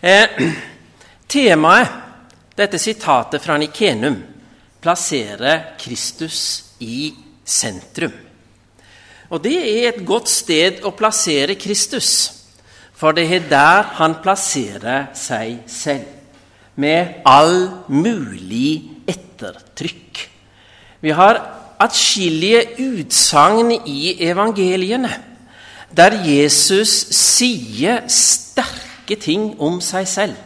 Eh, temaet, dette sitatet fra Nikenum, plasserer Kristus i sentrum. Og det er et godt sted å plassere Kristus, for det er der han plasserer seg selv, med all mulig ettertrykk. Vi har atskillige utsagn i evangeliene der Jesus sier sterke ting om seg selv.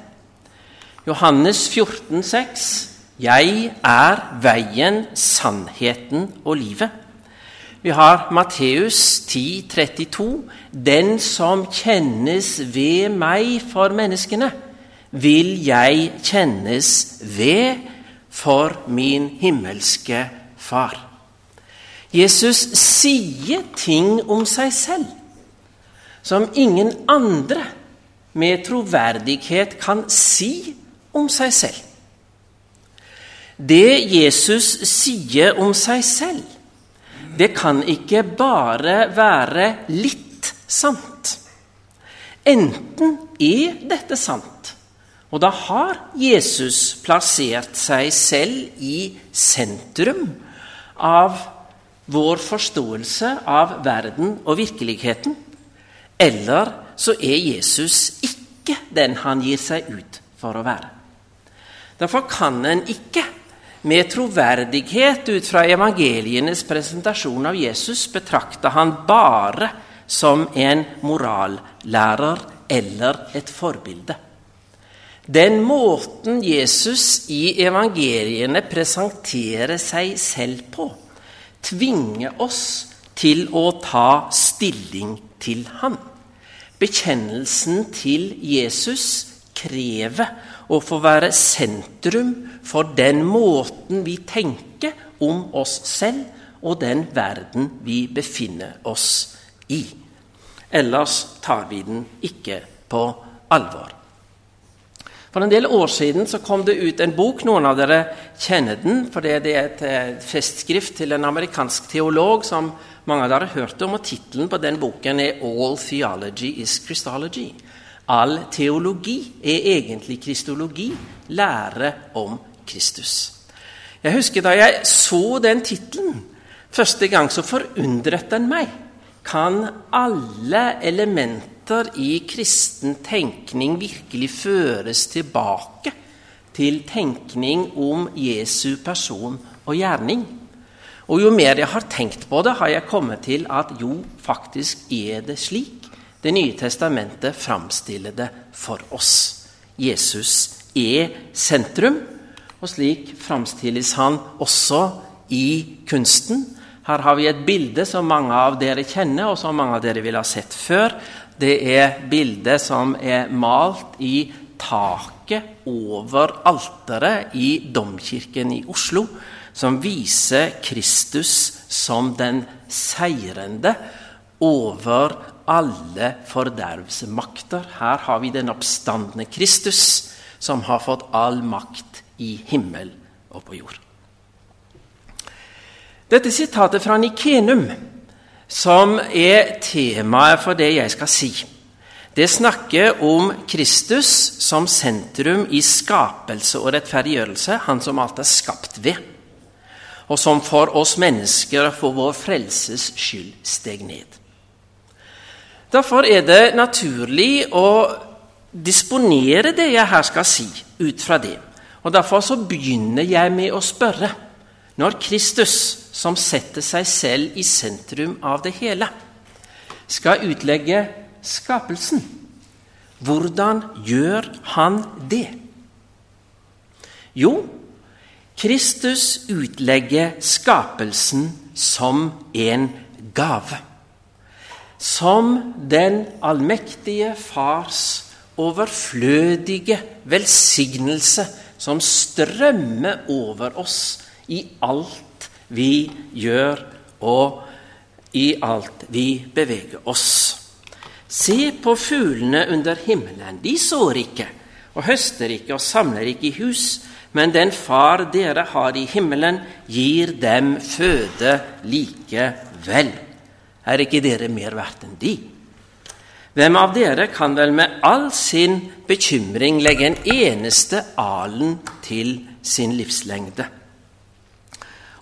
Johannes 14, 14,6.: Jeg er veien, sannheten og livet. Vi har Matteus 10, 32. Den som kjennes ved meg for menneskene, vil jeg kjennes ved for min himmelske Far. Jesus sier ting om seg selv som ingen andre med troverdighet kan si om seg selv. Det Jesus sier om seg selv, det kan ikke bare være litt sant. Enten er dette sant, og da har Jesus plassert seg selv i sentrum av vår forståelse av verden og virkeligheten. Eller så er Jesus ikke den han gir seg ut for å være. Derfor kan en ikke med troverdighet ut fra evangelienes presentasjon av Jesus betrakte han bare som en morallærer eller et forbilde. Den måten Jesus i evangeliene presenterer seg selv på, tvinger oss til å ta stilling til ham. Bekjennelsen til Jesus krever å få være sentrum for den måten vi tenker om oss selv og den verden vi befinner oss i. Ellers tar vi den ikke på alvor. For en del år siden så kom det ut en bok. Noen av dere kjenner den. for Det er et eh, festskrift til en amerikansk teolog som mange av dere har hørt om. og Tittelen på den boken er 'All Theology is Christology'. All teologi er egentlig kristologi, lære om Kristus. Jeg husker Da jeg så den tittelen første gang, så forundret den meg. Kan alle elementer i kristen tenkning virkelig føres tilbake til tenkning om Jesu person og gjerning. Og Jo mer jeg har tenkt på det, har jeg kommet til at jo, faktisk er det slik. Det nye testamentet framstiller det for oss. Jesus er sentrum, og slik framstilles han også i kunsten. Her har vi et bilde som mange av dere kjenner, og som mange av dere vil ha sett før, det er bildet som er malt i taket over alteret i Domkirken i Oslo, som viser Kristus som den seirende over alle fordervsmakter. Her har vi den oppstandende Kristus, som har fått all makt i himmel og på jord. Dette sitatet fra Nikenum som er temaet for det jeg skal si. Det snakker om Kristus som sentrum i skapelse og rettferdiggjørelse, han som alt er skapt ved, og som for oss mennesker for vår frelses skyld steg ned. Derfor er det naturlig å disponere det jeg her skal si, ut fra det. Og Derfor så begynner jeg med å spørre når Kristus, som setter seg selv i sentrum av det hele, skal utlegge skapelsen, hvordan gjør han det? Jo, Kristus utlegger skapelsen som en gave. Som den allmektige Fars overflødige velsignelse som strømmer over oss i alt vi gjør, og i alt vi beveger oss. Se på fuglene under himmelen. De sår ikke og høster ikke og samler ikke i hus, men den far dere har i himmelen, gir dem føde likevel. Er ikke dere mer verdt enn de? Hvem av dere kan vel med all sin bekymring legge en eneste alen til sin livslengde?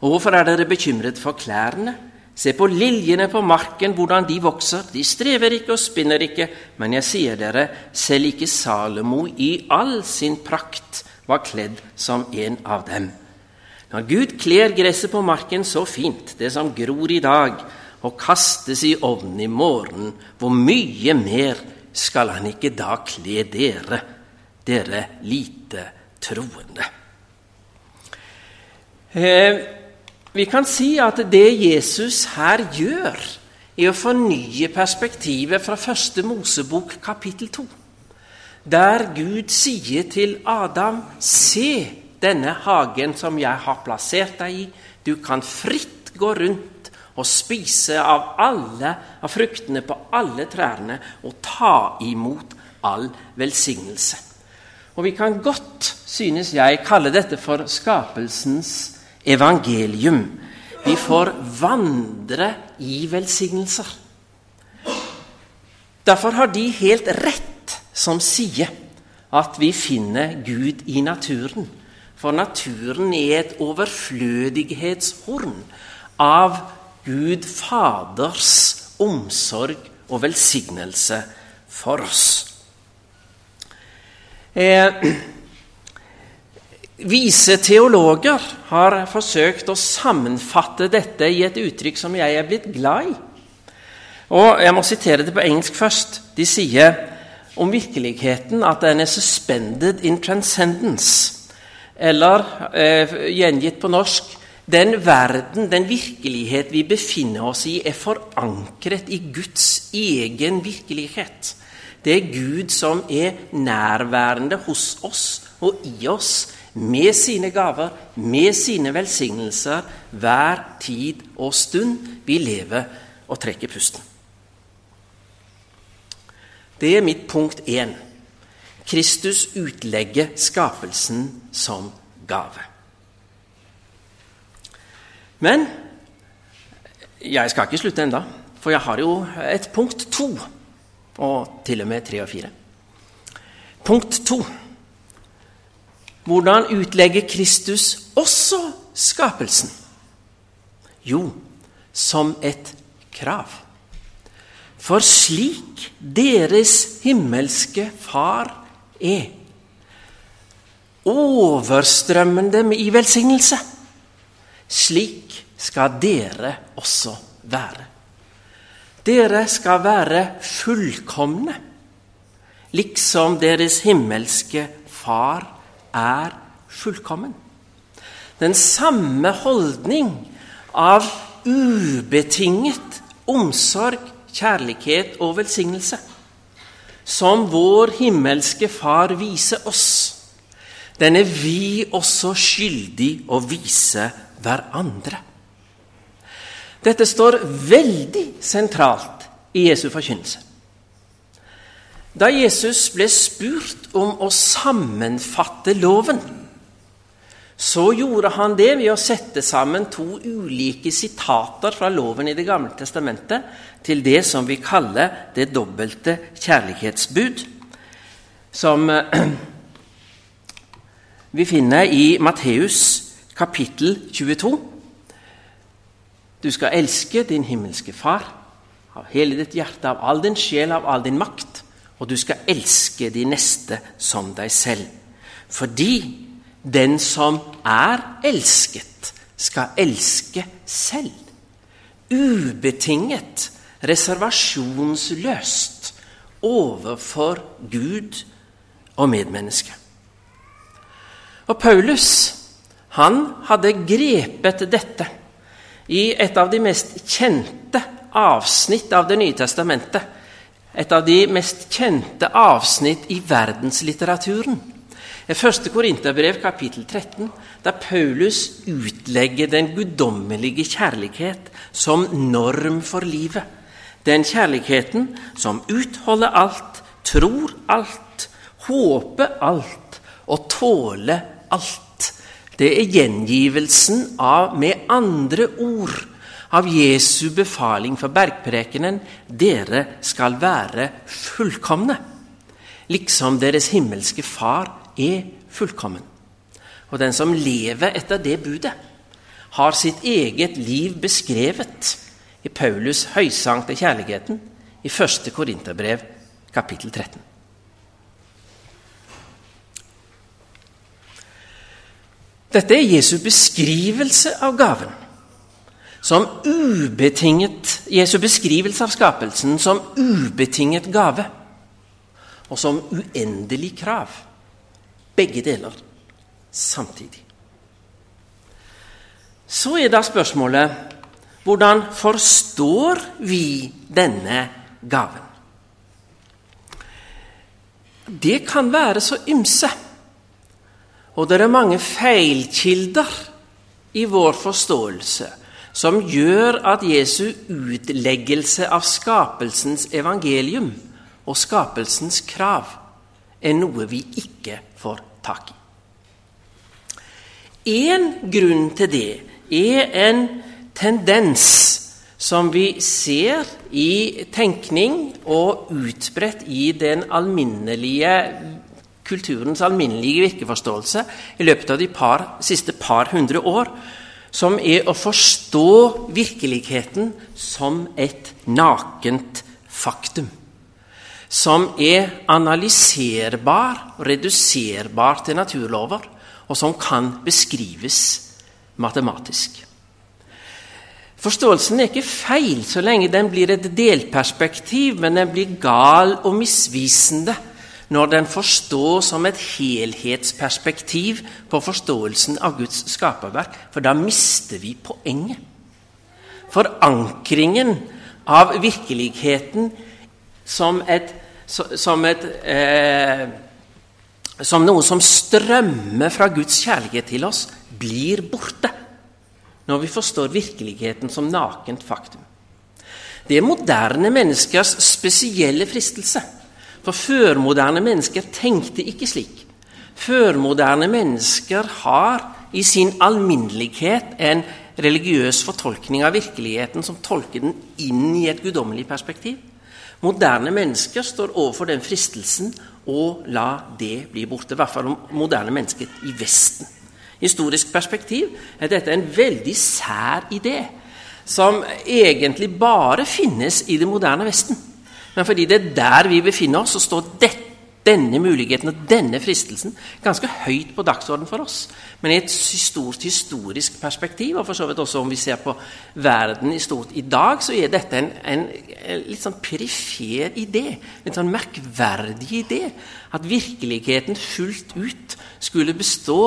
Og hvorfor er dere bekymret for klærne? Se på liljene på marken, hvordan de vokser. De strever ikke og spinner ikke. Men jeg sier dere, selv ikke Salomo i all sin prakt var kledd som en av dem. Når Gud kler gresset på marken så fint, det som gror i dag, og kastes i ovnen i morgen, hvor mye mer skal han ikke da kle dere, dere lite troende? Eh, vi kan si at det Jesus her gjør, er å fornye perspektivet fra første Mosebok kapittel 2, der Gud sier til Adam Se denne hagen som jeg har plassert deg i. Du kan fritt gå rundt og spise av alle av fruktene på alle trærne og ta imot all velsignelse. Og Vi kan godt, synes jeg, kalle dette for skapelsens evangelium. Vi får vandre i velsignelser. Derfor har de helt rett som sier at vi finner Gud i naturen. For naturen er et overflødighetshorn av Gud Faders omsorg og velsignelse for oss. Eh, vise teologer har forsøkt å sammenfatte dette i et uttrykk som jeg er blitt glad i. Og Jeg må sitere det på engelsk først. De sier om virkeligheten at den er 'suspended in transcendence'. Eller eh, gjengitt på norsk den verden, den virkelighet vi befinner oss i, er forankret i Guds egen virkelighet. Det er Gud som er nærværende hos oss og i oss med sine gaver, med sine velsignelser, hver tid og stund vi lever og trekker pusten. Det er mitt punkt én. Kristus utlegger skapelsen som gave. Men jeg skal ikke slutte enda, for jeg har jo et punkt to, og til og med tre og fire. Punkt to. Hvordan utlegger Kristus også skapelsen? Jo, som et krav. For slik deres himmelske Far er, overstrømmende i velsignelse slik skal dere også være. Dere skal være fullkomne, liksom deres himmelske Far er fullkommen. Den samme holdning av ubetinget omsorg, kjærlighet og velsignelse som vår himmelske Far viser oss, den er vi også skyldig å vise hverandre. Dette står veldig sentralt i Jesu forkynnelse. Da Jesus ble spurt om å sammenfatte loven, så gjorde han det ved å sette sammen to ulike sitater fra loven i Det gamle testamentet til det som vi kaller det dobbelte kjærlighetsbud, som vi finner i Matteus kapittel 22. Du skal elske din himmelske Far av hele ditt hjerte, av all din sjel, av all din makt. Og du skal elske de neste som deg selv. Fordi den som er elsket, skal elske selv. Ubetinget, reservasjonsløst overfor Gud og medmennesket. Og Paulus han hadde grepet dette i et av de mest kjente avsnitt av Det nye testamentet. Et av de mest kjente avsnitt i verdenslitteraturen. Første Korinterbrev, kapittel 13, der Paulus utlegger den guddommelige kjærlighet som norm for livet. Den kjærligheten som utholder alt, tror alt, håper alt og tåler alt det er gjengivelsen av, med andre ord, av Jesu befaling for bergprekenen 'Dere skal være fullkomne', liksom deres himmelske Far er fullkommen. Og den som lever etter det budet, har sitt eget liv beskrevet i Paulus' høysang til kjærligheten i 1. Korinterbrev, kapittel 13. Dette er Jesu beskrivelse av gaven. Som ubetinget, Jesu beskrivelse av skapelsen som ubetinget gave. Og som uendelig krav. Begge deler samtidig. Så er da spørsmålet hvordan forstår vi denne gaven? Det kan være så ymse. Og det er mange feilkilder i vår forståelse som gjør at Jesu utleggelse av skapelsens evangelium og skapelsens krav er noe vi ikke får tak i. En grunn til det er en tendens som vi ser i tenkning og utbredt i den alminnelige kulturens alminnelige virkeforståelse i løpet av de par, siste par hundre år, som er å forstå virkeligheten som et nakent faktum. Som er analyserbar reduserbar til naturlover, og som kan beskrives matematisk. Forståelsen er ikke feil så lenge den blir et delperspektiv, men den blir gal og misvisende når den forstås som et helhetsperspektiv på forståelsen av Guds skaperverk, for da mister vi poenget. Forankringen av virkeligheten som, et, som, et, eh, som noe som strømmer fra Guds kjærlighet til oss, blir borte når vi forstår virkeligheten som nakent faktum. Det er moderne menneskers spesielle fristelse. For førmoderne mennesker tenkte ikke slik. Førmoderne mennesker har i sin alminnelighet en religiøs fortolkning av virkeligheten som tolker den inn i et guddommelig perspektiv. Moderne mennesker står overfor den fristelsen å la det bli borte. I hvert fall moderne mennesker i Vesten. Historisk perspektiv er dette en veldig sær idé, som egentlig bare finnes i det moderne Vesten. Men fordi det er der vi befinner oss, så står dette, denne muligheten og denne fristelsen ganske høyt på dagsordenen for oss. Men i et stort historisk perspektiv, og for så vidt også om vi ser på verden i stort i dag, så er dette en, en, en litt sånn perifer idé. En sånn merkverdig idé. At virkeligheten fullt ut skulle bestå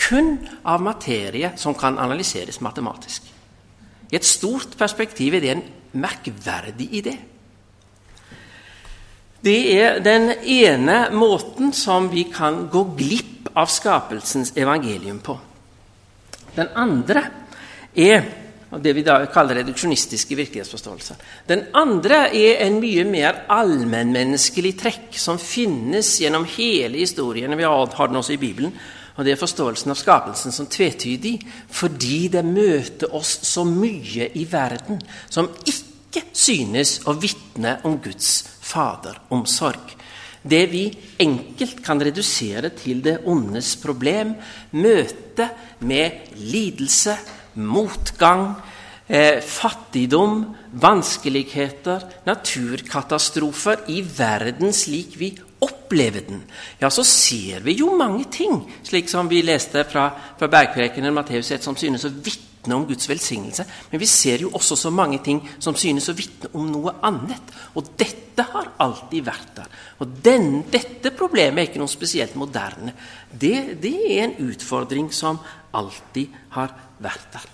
kun av materie som kan analyseres matematisk. I et stort perspektiv er det en merkverdig idé. Det er den ene måten som vi kan gå glipp av skapelsens evangelium på. Den andre er det vi da kaller reduksjonistiske virkelighetsforståelser. Den andre er en mye mer allmennmenneskelig trekk som finnes gjennom hele historien. Vi har den også i Bibelen. Og Det er forståelsen av skapelsen som tvetydig fordi det møter oss så mye i verden som ikke synes å vitne om Guds faderomsorg. Det vi enkelt kan redusere til det ondes problem, møte med lidelse, motgang, eh, fattigdom, vanskeligheter, naturkatastrofer i verden slik vi opplever den, ja, så ser vi jo mange ting, slik som vi leste fra, fra Bergprekenen Matteus 1, som synes å vitne vitne om Guds velsignelse, men vi ser jo også så mange ting som synes å vitne om noe annet. Og dette har alltid vært der. Og den, dette problemet er ikke noe spesielt moderne. Det, det er en utfordring som alltid har vært der.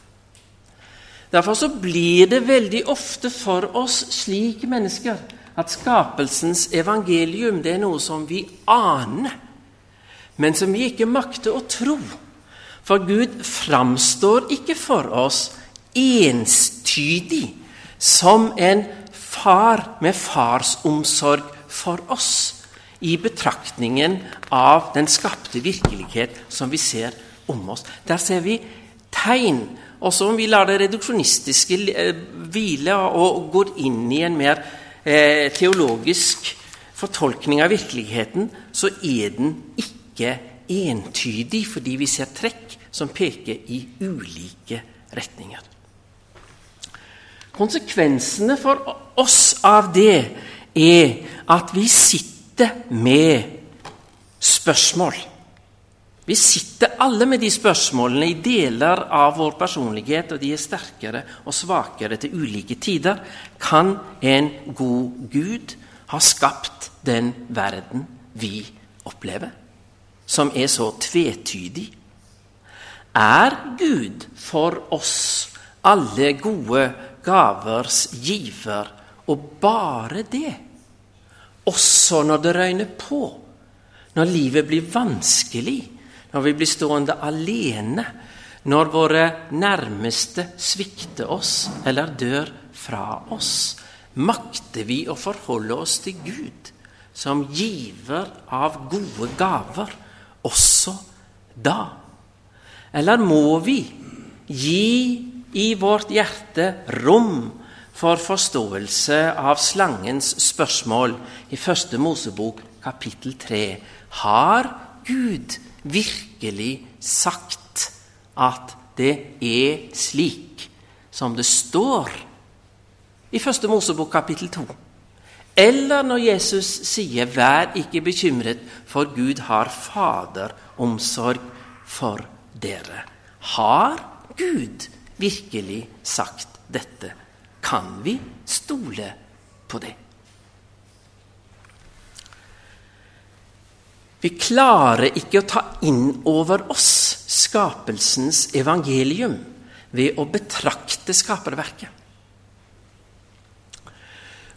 Derfor så blir det veldig ofte for oss slike mennesker at skapelsens evangelium det er noe som vi aner, men som vi ikke makter å tro. For Gud framstår ikke for oss enstydig som en far med farsomsorg for oss i betraktningen av den skapte virkelighet som vi ser om oss. Der ser vi tegn. Også om vi lar det reduksjonistiske eh, hvile og går inn i en mer eh, teologisk fortolkning av virkeligheten, så er den ikke entydig, fordi vi ser trekk som peker i ulike retninger. Konsekvensene for oss av det er at vi sitter med spørsmål. Vi sitter alle med de spørsmålene i deler av vår personlighet, og de er sterkere og svakere til ulike tider. Kan en god Gud ha skapt den verden vi opplever, som er så tvetydig? Er Gud for oss alle gode gavers giver, og bare det? Også når det røyner på, når livet blir vanskelig, når vi blir stående alene, når våre nærmeste svikter oss eller dør fra oss, makter vi å forholde oss til Gud som giver av gode gaver, også da? Eller må vi gi i vårt hjerte rom for forståelse av slangens spørsmål i første Mosebok kapittel 3? Har Gud virkelig sagt at det er slik som det står i første Mosebok kapittel 2? Eller når Jesus sier 'vær ikke bekymret, for Gud har faderomsorg for dere'. Har Gud virkelig sagt dette? Kan vi stole på det? Vi klarer ikke å ta inn over oss skapelsens evangelium ved å betrakte skaperverket.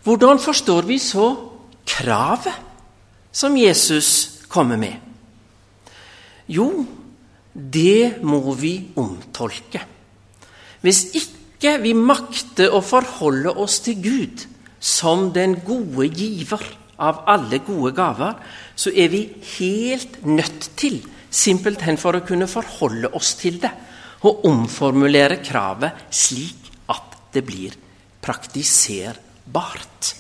Hvordan forstår vi så kravet som Jesus kommer med? Jo, det må vi omtolke. Hvis ikke vi makter å forholde oss til Gud som den gode giver av alle gode gaver, så er vi helt nødt til, simpelthen for å kunne forholde oss til det, å omformulere kravet slik at det blir praktiserbart.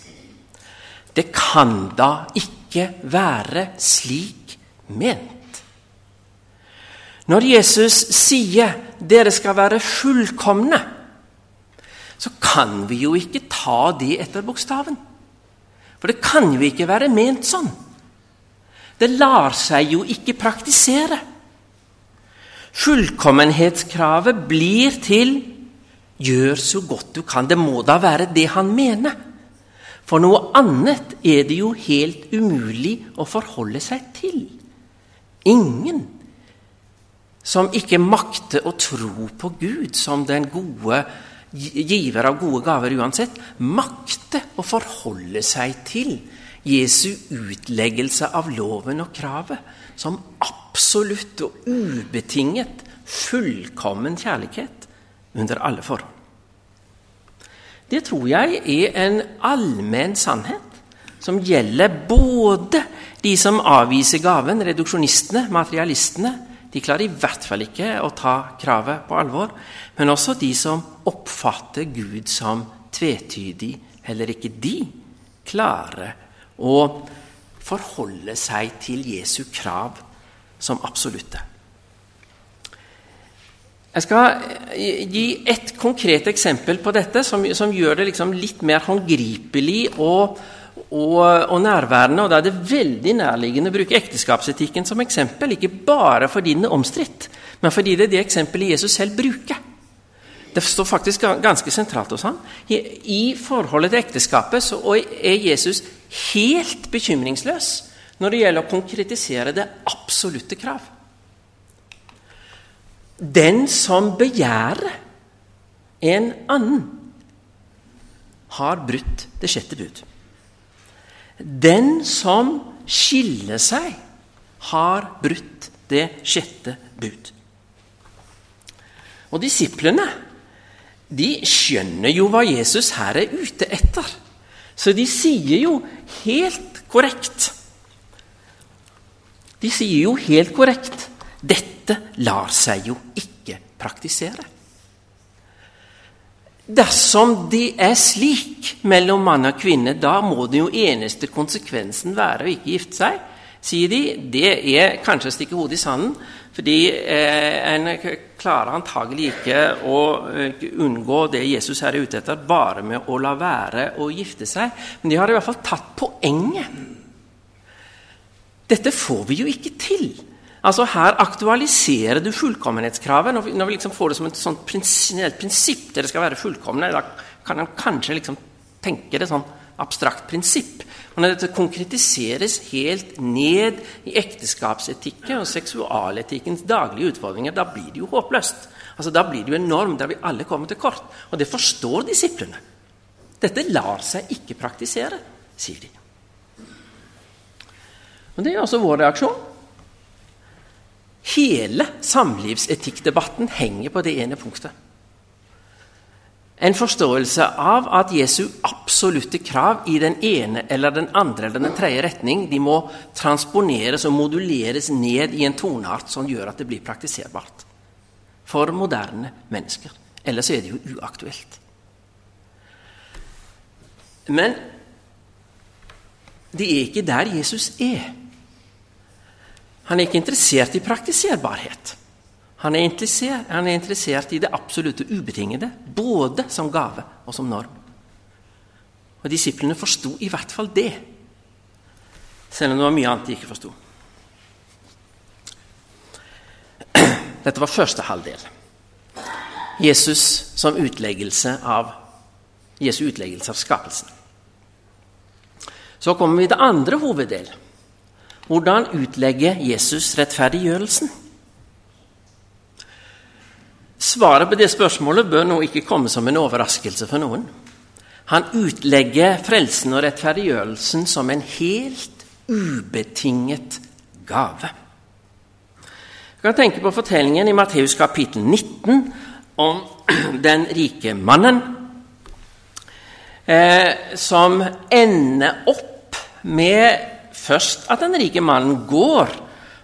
Det kan da ikke være slik ment. Når Jesus sier 'dere skal være fullkomne', så kan vi jo ikke ta det etter bokstaven. For det kan jo ikke være ment sånn. Det lar seg jo ikke praktisere. Fullkommenhetskravet blir til Gjør så godt du kan. Det må da være det han mener. For noe annet er det jo helt umulig å forholde seg til. Ingen som ikke makter å tro på Gud som den gode giver av gode gaver uansett, makter å forholde seg til Jesu utleggelse av loven og kravet som absolutt og ubetinget fullkommen kjærlighet under alle forhold. Det tror jeg er en allmenn sannhet som gjelder både de som avviser gaven, reduksjonistene, materialistene. De klarer i hvert fall ikke å ta kravet på alvor. Men også de som oppfatter Gud som tvetydig. Heller ikke de klarer å forholde seg til Jesu krav som absolutte. Jeg skal eh, gi et konkret eksempel på dette som, som gjør det liksom litt mer håndgripelig og, og, og, nærværende. og Da er det veldig nærliggende å bruke ekteskapsetikken som eksempel. Ikke bare fordi den er omstridt, men fordi det er det eksempelet Jesus selv bruker. Det står faktisk ganske sentralt hos ham. I, forholdet til ekteskapet så er Jesus helt bekymringsløs når det gjelder å konkretisere det absolutte krav. Den som begjærer en annen, har brutt det sjette bud. Den som skiller seg, har brutt det sjette bud. Og disiplene de skjønner jo hva Jesus her er ute etter. Så de sier jo helt korrekt De sier jo helt korrekt dette lar seg jo ikke praktisere. Dersom det er slik mellom mann og kvinne, da må den jo eneste konsekvensen være å ikke gifte seg, sier de. Det er kanskje å stikke hodet i sanden, fordi eh, en klarer antagelig ikke å eh, unngå det Jesus er ute etter, bare med å la være å gifte seg. Men de har i hvert fall tatt poenget. Dette får vi jo ikke til. Altså Her aktualiserer du fullkommenhetskravet. Når vi, når vi liksom får det som et sånt prinsipielt prinsipp, dere skal være fullkomne, da kan en kanskje liksom tenke det sånn abstrakt prinsipp. Men dette konkretiseres helt ned i ekteskapsetikken og seksualetikkens daglige utfordringer, da blir det jo håpløst. Altså Da blir det jo en norm der vi alle kommer til kort. Og det forstår disiplene. Dette lar seg ikke praktisere, sier de. Og Det er også vår reaksjon. Hele samlivsetikkdebatten henger på det ene punktet. En forståelse av at Jesu absolutte krav i den ene eller den andre eller den tredje retning de må transponeres og moduleres ned i en toneart som gjør at det blir praktiserbart for moderne mennesker. Ellers er det jo uaktuelt. Men det er ikke der Jesus er. Han er ikke interessert i praktiserbarhet. Han er, han er interessert i det absolutte ubetingede, både som gave og som norm. Og Disiplene forsto i hvert fall det, selv om det var mye annet de ikke forsto. Dette var første halvdel. Jesus som utleggelse av Jesu utleggelse av skapelsen. Så kommer vi til andre hoveddel. Hvordan utlegger Jesus rettferdiggjørelsen? Svaret på det spørsmålet bør nå ikke komme som en overraskelse for noen. Han utlegger frelsen og rettferdiggjørelsen som en helt ubetinget gave. Du kan tenke på fortellingen i Matteus kapittel 19 om den rike mannen, eh, som ender opp med Først at den rike mannen går,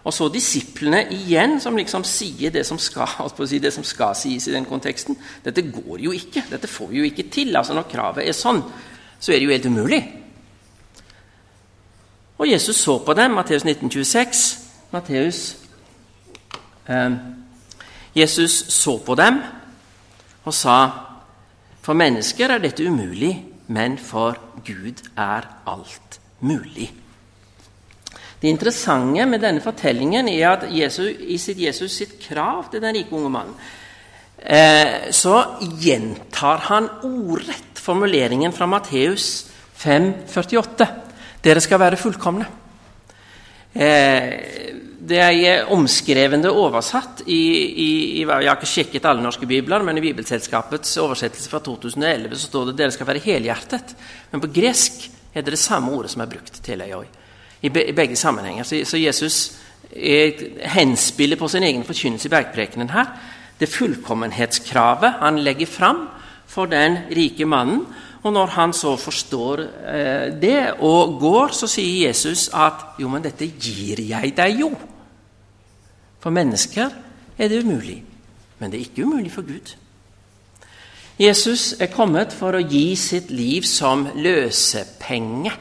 og så disiplene igjen, som liksom sier det som skal, si, det som skal sies i den konteksten. Dette går jo ikke. Dette får vi jo ikke til. Altså Når kravet er sånn, så er det jo helt umulig. Og Jesus så på dem, Matteus 1926. Matteus eh, Jesus så på dem og sa For mennesker er dette umulig, men for Gud er alt mulig. Det interessante med denne fortellingen er at Jesus, i sitt Jesus sitt krav til den rike unge mannen eh, så gjentar han ordrett formuleringen fra Matteus 5,48. Dere skal være fullkomne. Eh, det er omskrevende oversatt i, i, i, Jeg har ikke sjekket alle norske bibler, men i Bibelselskapets oversettelse fra 2011 så står det dere skal være helhjertet. Men på gresk er det det samme ordet som er brukt til Eioi i, begge sammenhenger. Så, så Jesus henspiller på sin egen forkynnelse i bergprekenen her. Det fullkommenhetskravet han legger fram for den rike mannen. Og når han så forstår eh, det og går, så sier Jesus at jo, men dette gir jeg deg jo. For mennesker er det umulig, men det er ikke umulig for Gud. Jesus er kommet for å gi sitt liv som løsepenge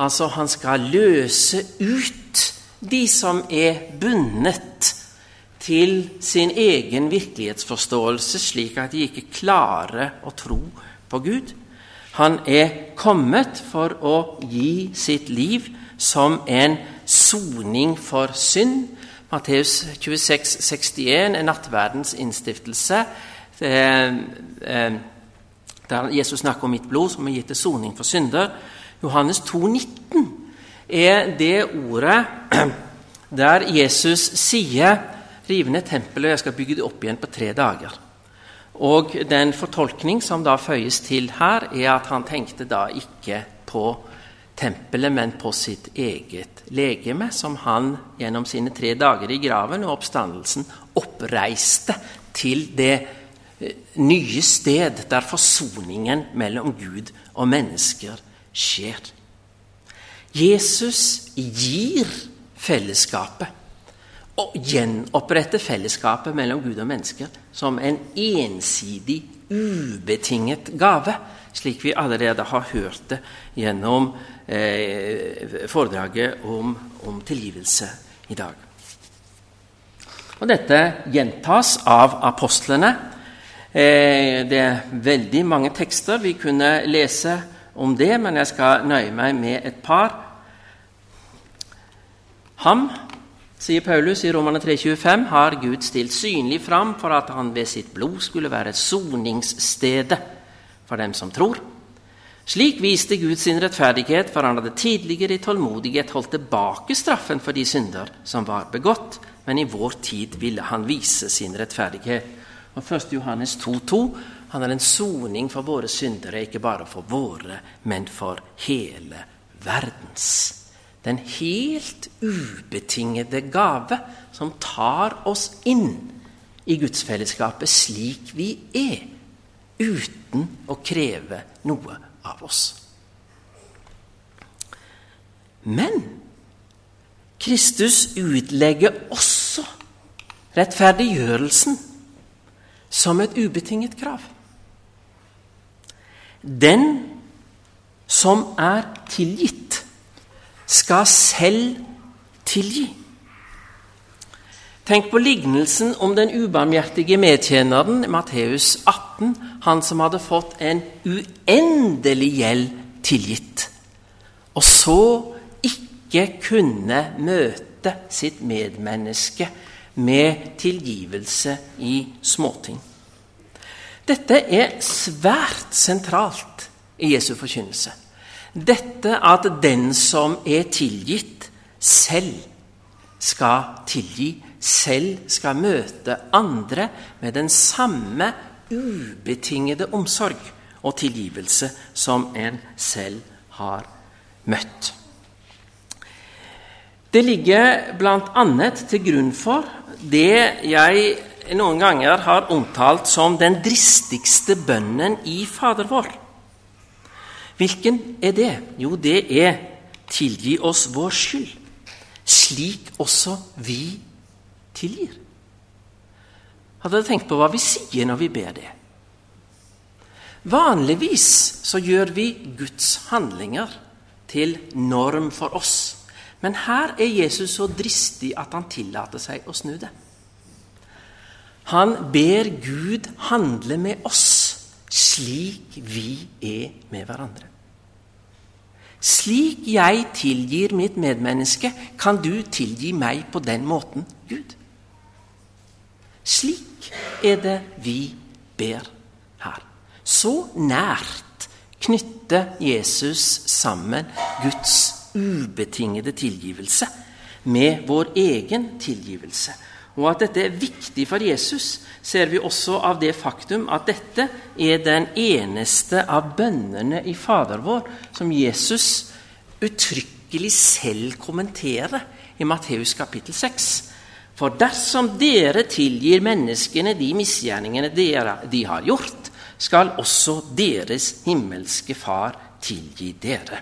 Altså, han skal løse ut de som er bundet til sin egen virkelighetsforståelse, slik at de ikke klarer å tro på Gud. Han er kommet for å gi sitt liv som en soning for synd. Matteus 26, 61 er nattverdens innstiftelse. Eh, eh, der Jesus snakker om mitt blod, som er gitt til soning for synder. Johannes 2, 19 er det ordet der Jesus sier 'riv ned tempelet, og jeg skal bygge det opp igjen på tre dager'. Og Den fortolkning som da føyes til her, er at han tenkte da ikke på tempelet, men på sitt eget legeme, som han gjennom sine tre dager i graven og oppstandelsen oppreiste til det eh, nye sted der forsoningen mellom Gud og mennesker skjer. Jesus gir fellesskapet, og gjenopprette fellesskapet mellom Gud og mennesker som en ensidig, ubetinget gave, slik vi allerede har hørt det gjennom eh, foredraget om, om tilgivelse i dag. Og Dette gjentas av apostlene. Eh, det er veldig mange tekster vi kunne lese om det, men jeg skal nøye meg med et par. Ham sier Paulus i Romane 3,25, har Gud stilt synlig fram for at han ved sitt blod skulle være soningsstedet for dem som tror. Slik viste Gud sin rettferdighet, for han hadde tidligere i tålmodighet holdt tilbake straffen for de synder som var begått, men i vår tid ville han vise sin rettferdighet. Og 1. Johannes 2,2.: Han er en soning for våre syndere, ikke bare for våre, men for hele verdens den helt ubetingede gave som tar oss inn i gudsfellesskapet slik vi er, uten å kreve noe av oss. Men Kristus utlegger også rettferdiggjørelsen som et ubetinget krav. Den som er tilgitt, skal selv tilgi. Tenk på lignelsen om den ubarmhjertige medtjeneren Matteus 18, han som hadde fått en uendelig gjeld tilgitt, og så ikke kunne møte sitt medmenneske med tilgivelse i småting. Dette er svært sentralt i Jesu forkynnelse. Dette at den som er tilgitt, selv skal tilgi, selv skal møte andre med den samme ubetingede omsorg og tilgivelse som en selv har møtt. Det ligger bl.a. til grunn for det jeg noen ganger har omtalt som den dristigste bønnen i Fader vår. Hvilken er det? Jo, det er 'tilgi oss vår skyld', slik også vi tilgir. Hadde dere tenkt på hva vi sier når vi ber det? Vanligvis så gjør vi Guds handlinger til norm for oss. Men her er Jesus så dristig at han tillater seg å snu det. Han ber Gud handle med oss slik vi er med hverandre. Slik jeg tilgir mitt medmenneske, kan du tilgi meg på den måten, Gud. Slik er det vi ber her. Så nært knytter Jesus sammen Guds ubetingede tilgivelse med vår egen tilgivelse. Og at dette er viktig for Jesus, ser vi også av det faktum at dette er den eneste av bønnene i Fader vår som Jesus uttrykkelig selv kommenterer i Matteus kapittel 6. For dersom dere tilgir menneskene de misgjerningene de har gjort, skal også deres himmelske Far tilgi dere.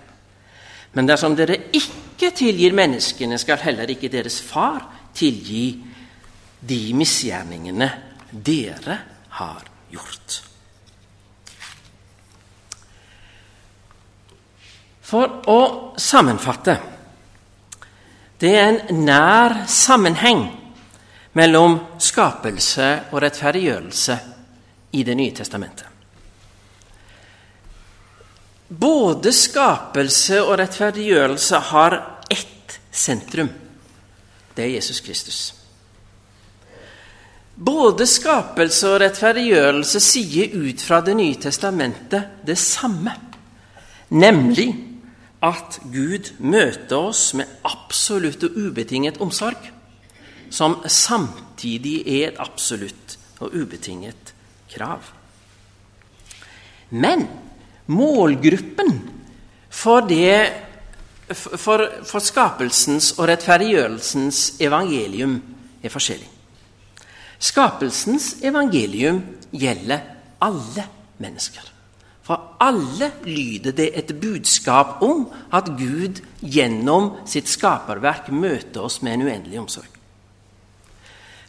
Men dersom dere ikke tilgir menneskene, skal heller ikke deres Far tilgi de misgjerningene dere har gjort. For å sammenfatte det er en nær sammenheng mellom skapelse og rettferdiggjørelse i Det nye testamentet. Både skapelse og rettferdiggjørelse har ett sentrum. Det er Jesus Kristus. Både skapelse og rettferdiggjørelse sier ut fra Det nye testamentet det samme, nemlig at Gud møter oss med absolutt og ubetinget omsorg, som samtidig er et absolutt og ubetinget krav. Men målgruppen for, det, for, for skapelsens og rettferdiggjørelsens evangelium er forskjellig. Skapelsens evangelium gjelder alle mennesker. For alle lyder det et budskap om at Gud gjennom sitt skaperverk møter oss med en uendelig omsorg.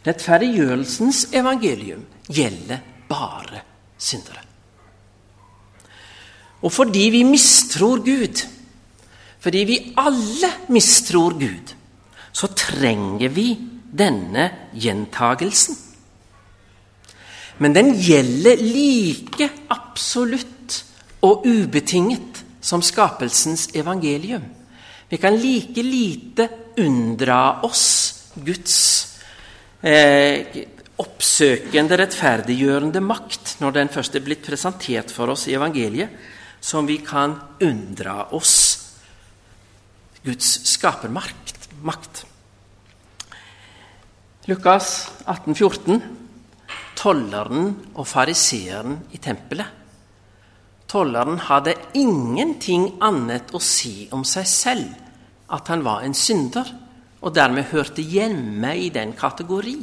Rettferdiggjørelsens evangelium gjelder bare syndere. Og fordi vi mistror Gud, fordi vi alle mistror Gud, så trenger vi denne gjentagelsen. Men den gjelder like absolutt og ubetinget som skapelsens evangelium. Vi kan like lite unndra oss Guds eh, oppsøkende, rettferdiggjørende makt når den først er blitt presentert for oss i evangeliet, som vi kan unndra oss Guds skapermakt. Lukas 18, 14, Tolleren og fariseeren i tempelet. Tolleren hadde ingenting annet å si om seg selv at han var en synder, og dermed hørte hjemme i den kategori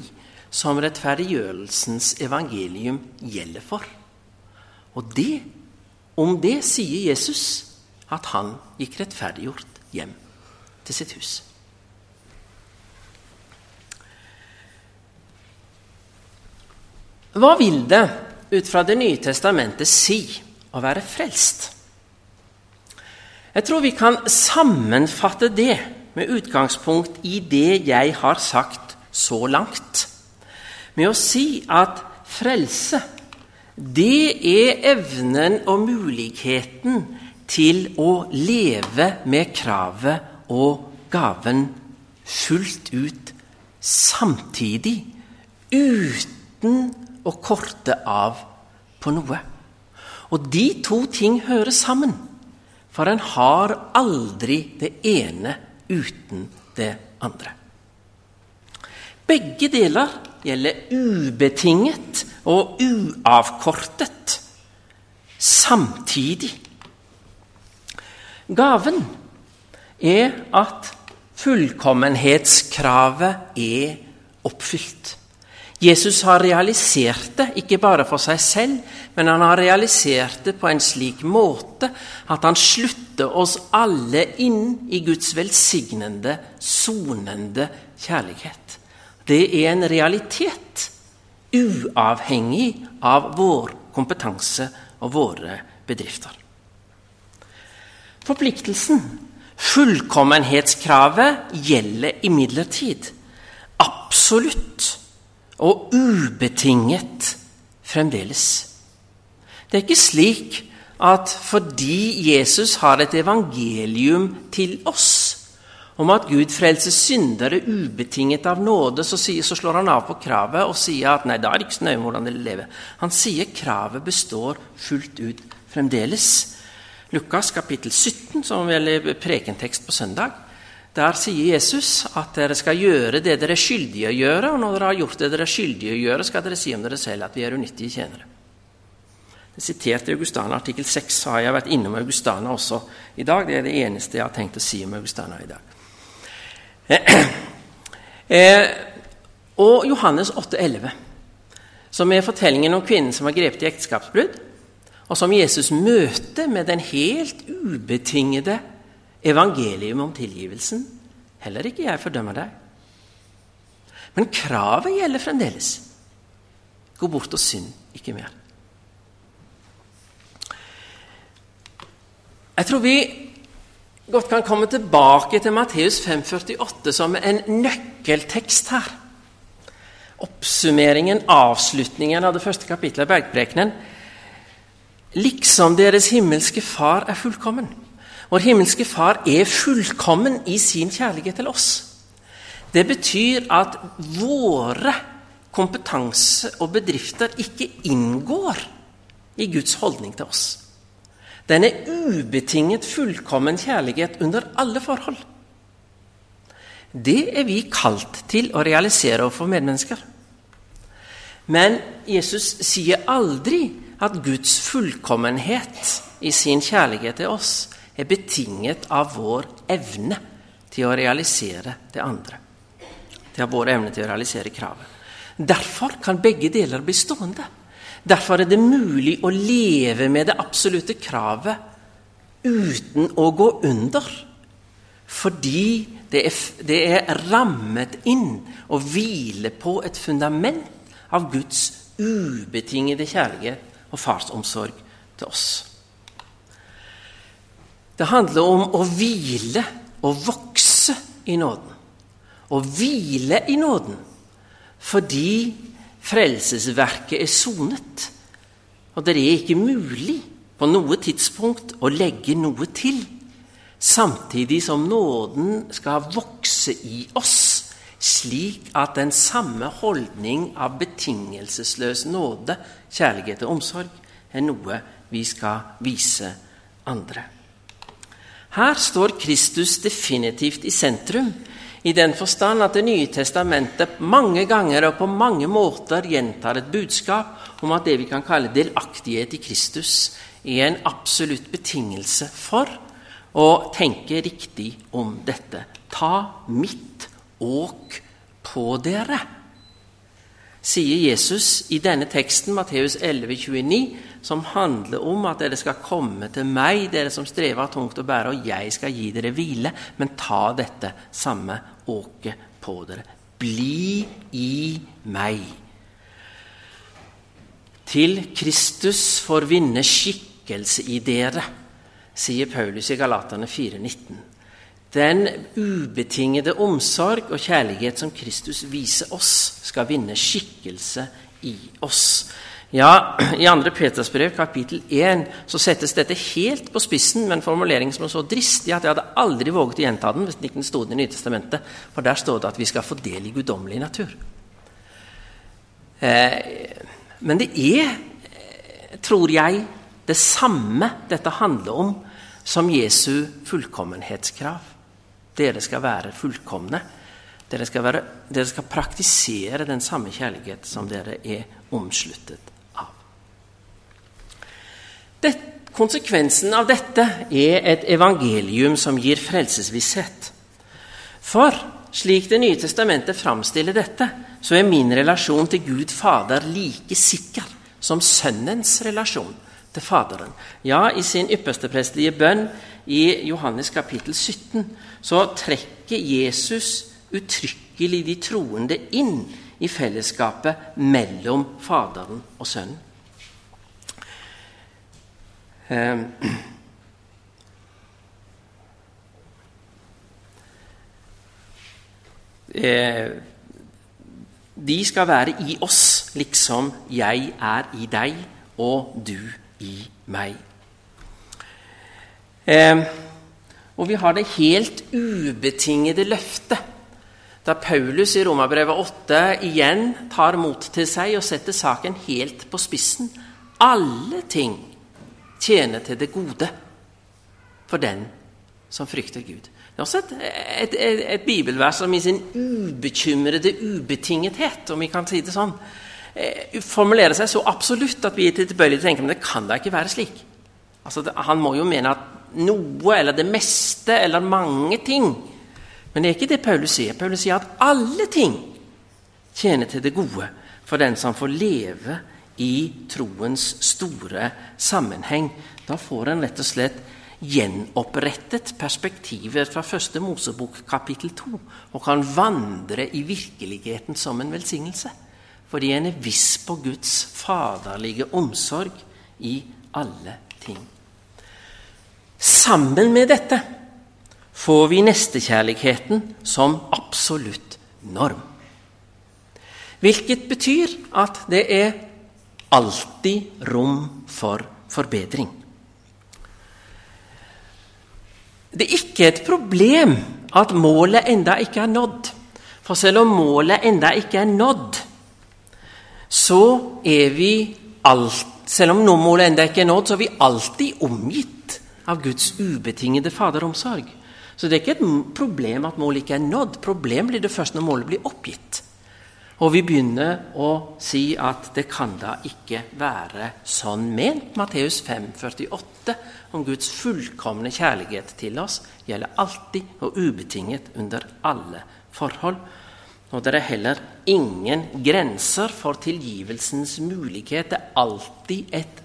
som rettferdiggjørelsens evangelium gjelder for. Og det, om det sier Jesus at han gikk rettferdiggjort hjem til sitt hus. Hva vil det ut fra Det nye testamentet si å være frelst? Jeg tror vi kan sammenfatte det med utgangspunkt i det jeg har sagt så langt, med å si at frelse, det er evnen og muligheten til å leve med kravet og gaven fullt ut samtidig, uten å korte av på noe. Og de to ting hører sammen, for en har aldri det ene uten det andre. Begge deler gjelder ubetinget og uavkortet samtidig. Gaven er at fullkommenhetskravet er oppfylt. Jesus har realisert det, ikke bare for seg selv, men han har realisert det på en slik måte at han slutter oss alle inn i Guds velsignende, sonende kjærlighet. Det er en realitet, uavhengig av vår kompetanse og våre bedrifter. Forpliktelsen, fullkommenhetskravet, gjelder imidlertid absolutt og ubetinget fremdeles. Det er ikke slik at fordi Jesus har et evangelium til oss om at Gud frelser syndere ubetinget av nåde, så, sier, så, slår han av på kravet og sier at nei, da er det ikke så nøye hvordan dere lever. Han sier kravet består fullt ut fremdeles. Lukas kapittel 17, som gjelder prekentekst på søndag, der sier Jesus at dere skal gjøre det dere er skyldige å gjøre, og når dere har gjort det dere er skyldige å gjøre, skal dere si om dere selv at vi er unyttige tjenere. Det siterte Augustana artikkel 6 har jeg vært innom Augustana også i dag. Det er det eneste jeg har tenkt å si om Augustana i dag. Eh, og Johannes 8,11, som er fortellingen om kvinnen som var grepet i ekteskapsbrudd, og som Jesus møter med den helt ubetingede evangelium om tilgivelsen. Heller ikke jeg fordømmer deg. Men kravet gjelder fremdeles. Gå bort og synd ikke mer. Jeg tror vi godt kan komme tilbake til Matteus 5,48 som en nøkkeltekst her. Oppsummeringen, avslutningen av det første kapittelet av Bergprekenen. Liksom deres himmelske Far er fullkommen. Vår himmelske Far er fullkommen i sin kjærlighet til oss. Det betyr at våre kompetanse og bedrifter ikke inngår i Guds holdning til oss. Den er ubetinget fullkommen kjærlighet under alle forhold. Det er vi kalt til å realisere overfor medmennesker. Men Jesus sier aldri at Guds fullkommenhet i sin kjærlighet til oss er betinget av vår evne til å realisere det andre. Til er vår evne til å realisere kravet. Derfor kan begge deler bli stående. Derfor er det mulig å leve med det absolutte kravet uten å gå under. Fordi det er, det er rammet inn og hviler på et fundament av Guds ubetingede kjærlighet og farsomsorg til oss. Det handler om å hvile og vokse i nåden. Å hvile i nåden fordi frelsesverket er sonet. Og det er ikke mulig på noe tidspunkt å legge noe til, samtidig som nåden skal vokse i oss, slik at den samme holdning av betingelsesløs nåde, kjærlighet og omsorg er noe vi skal vise andre. Her står Kristus definitivt i sentrum, i den forstand at Det nye testamentet mange ganger og på mange måter gjentar et budskap om at det vi kan kalle delaktighet i Kristus, er en absolutt betingelse for å tenke riktig om dette. Ta mitt åk på dere sier Jesus i denne teksten, Matteus 11, 29, som handler om at dere skal komme til meg, dere som strever tungt å bære, og jeg skal gi dere hvile. Men ta dette samme åket på dere. Bli i meg. Til Kristus får vinne skikkelse i dere, sier Paulus i Galaterne 4,19 den ubetingede omsorg og kjærlighet som Kristus viser oss, skal vinne skikkelse i oss. Ja, I 2. Peters brev, kapittel 1, så settes dette helt på spissen med en formulering som er så dristig at jeg hadde aldri våget å gjenta den hvis den ikke stod i Det nye testamentet. For der står det at vi skal få del i guddommelig natur. Eh, men det er, eh, tror jeg, det samme dette handler om som Jesu fullkommenhetskrav. Dere skal være fullkomne. Dere skal, være, dere skal praktisere den samme kjærlighet som dere er omsluttet av. Det, konsekvensen av dette er et evangelium som gir frelsesvisshet. For slik Det nye testamentet framstiller dette, så er min relasjon til Gud Fader like sikker som Sønnens relasjon til Faderen. Ja, i sin ypperste prestelige bønn i Johannes kapittel 17 så trekker Jesus uttrykkelig de troende inn i fellesskapet mellom Faderen og Sønnen. Ehm. Eh, de skal være i oss, liksom jeg er i deg og du i meg. Og vi har det helt ubetingede løftet. Da Paulus i Romerbrevet 8 igjen tar mot til seg og setter saken helt på spissen. Alle ting tjener til det gode for den som frykter Gud. Det er også et, et, et, et bibelvers som i sin ubekymrede ubetingethet, om vi kan si det sånn, eh, formulerer seg så absolutt at vi er tilbøyelige til å tenke men det kan da ikke være slik. Altså, han må jo mene at noe eller det meste eller mange ting. Men det er ikke det Paulus sier. Paulus sier at alle ting tjener til det gode for den som får leve i troens store sammenheng. Da får en rett og slett gjenopprettet perspektivet fra første Mosebok kapittel 2 og kan vandre i virkeligheten som en velsignelse. Fordi en er viss på Guds faderlige omsorg i alle ting. Sammen med dette får vi nestekjærligheten som absolutt norm. Hvilket betyr at det er alltid rom for forbedring. Det er ikke et problem at målet enda ikke er nådd. For selv om målet enda ikke er nådd, så er vi alt, Selv om målet enda ikke er nådd, så er vi alltid omgitt av Guds ubetingede faderomsorg. Så det er ikke et problem at målet ikke er nådd. Problem blir det først når målet blir oppgitt. Og vi begynner å si at det kan da ikke være sånn ment. Matteus 5, 48 om Guds fullkomne kjærlighet til oss gjelder alltid og ubetinget under alle forhold. Og det er heller ingen grenser for tilgivelsens mulighet. Det er alltid et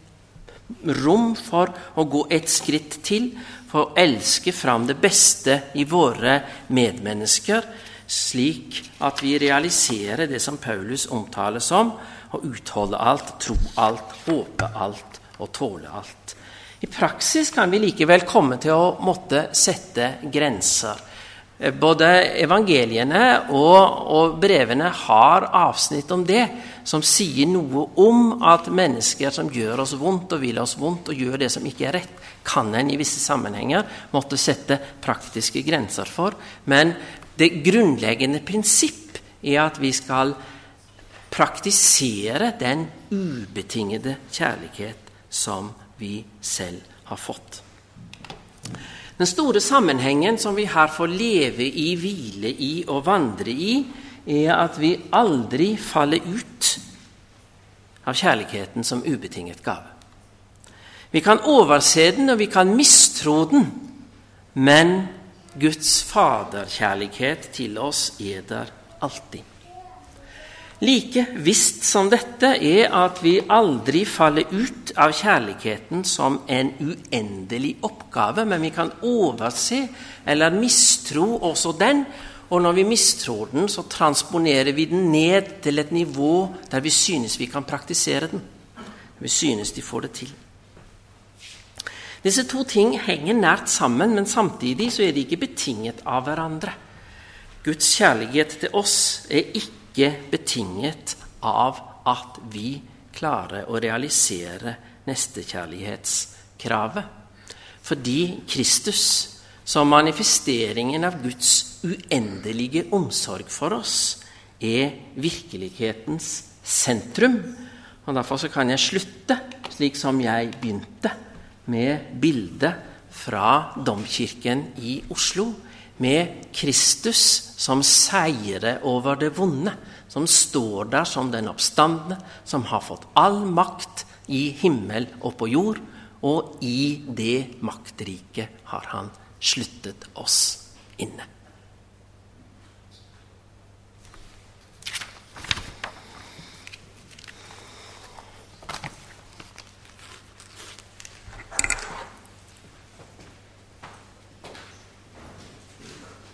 rom for å gå et skritt til, for å elske fram det beste i våre medmennesker, slik at vi realiserer det som Paulus omtaler som å utholde alt, tro alt, håpe alt og tåle alt. I praksis kan vi likevel komme til å måtte sette grenser. Både evangeliene og, og, brevene har avsnitt om det, som sier noe om at mennesker som gjør oss vondt og vil oss vondt og gjør det som ikke er rett, kan en i visse sammenhenger måtte sette praktiske grenser for. Men det grunnleggende prinsipp er at vi skal praktisere den ubetingede kjærlighet som vi selv har fått. Den store sammenhengen som vi her får leve i, hvile i og vandre i, er at vi aldri faller ut av kjærligheten som ubetinget gave. Vi kan overse den, og vi kan mistro den, men Guds faderkjærlighet til oss er der alltid. Like visst som dette er at vi aldri faller ut av kjærligheten som en uendelig oppgave, men vi kan overse eller mistro også den. Og når vi mistror den, så transponerer vi den ned til et nivå der vi synes vi kan praktisere den. Vi synes de får det til. Disse to ting henger nært sammen, men samtidig så er de ikke betinget av hverandre. Guds kjærlighet til oss er ikke ikke betinget av at vi klarer å realisere nestekjærlighetskravet. Fordi Kristus, som manifesteringen av Guds uendelige omsorg for oss, er virkelighetens sentrum. Og Derfor kan jeg slutte slik som jeg begynte, med bildet fra Domkirken i Oslo med Kristus som seirer over det vonde, som står der som den oppstandende, som har fått all makt i himmel og på jord, og i det maktriket har han sluttet oss inne.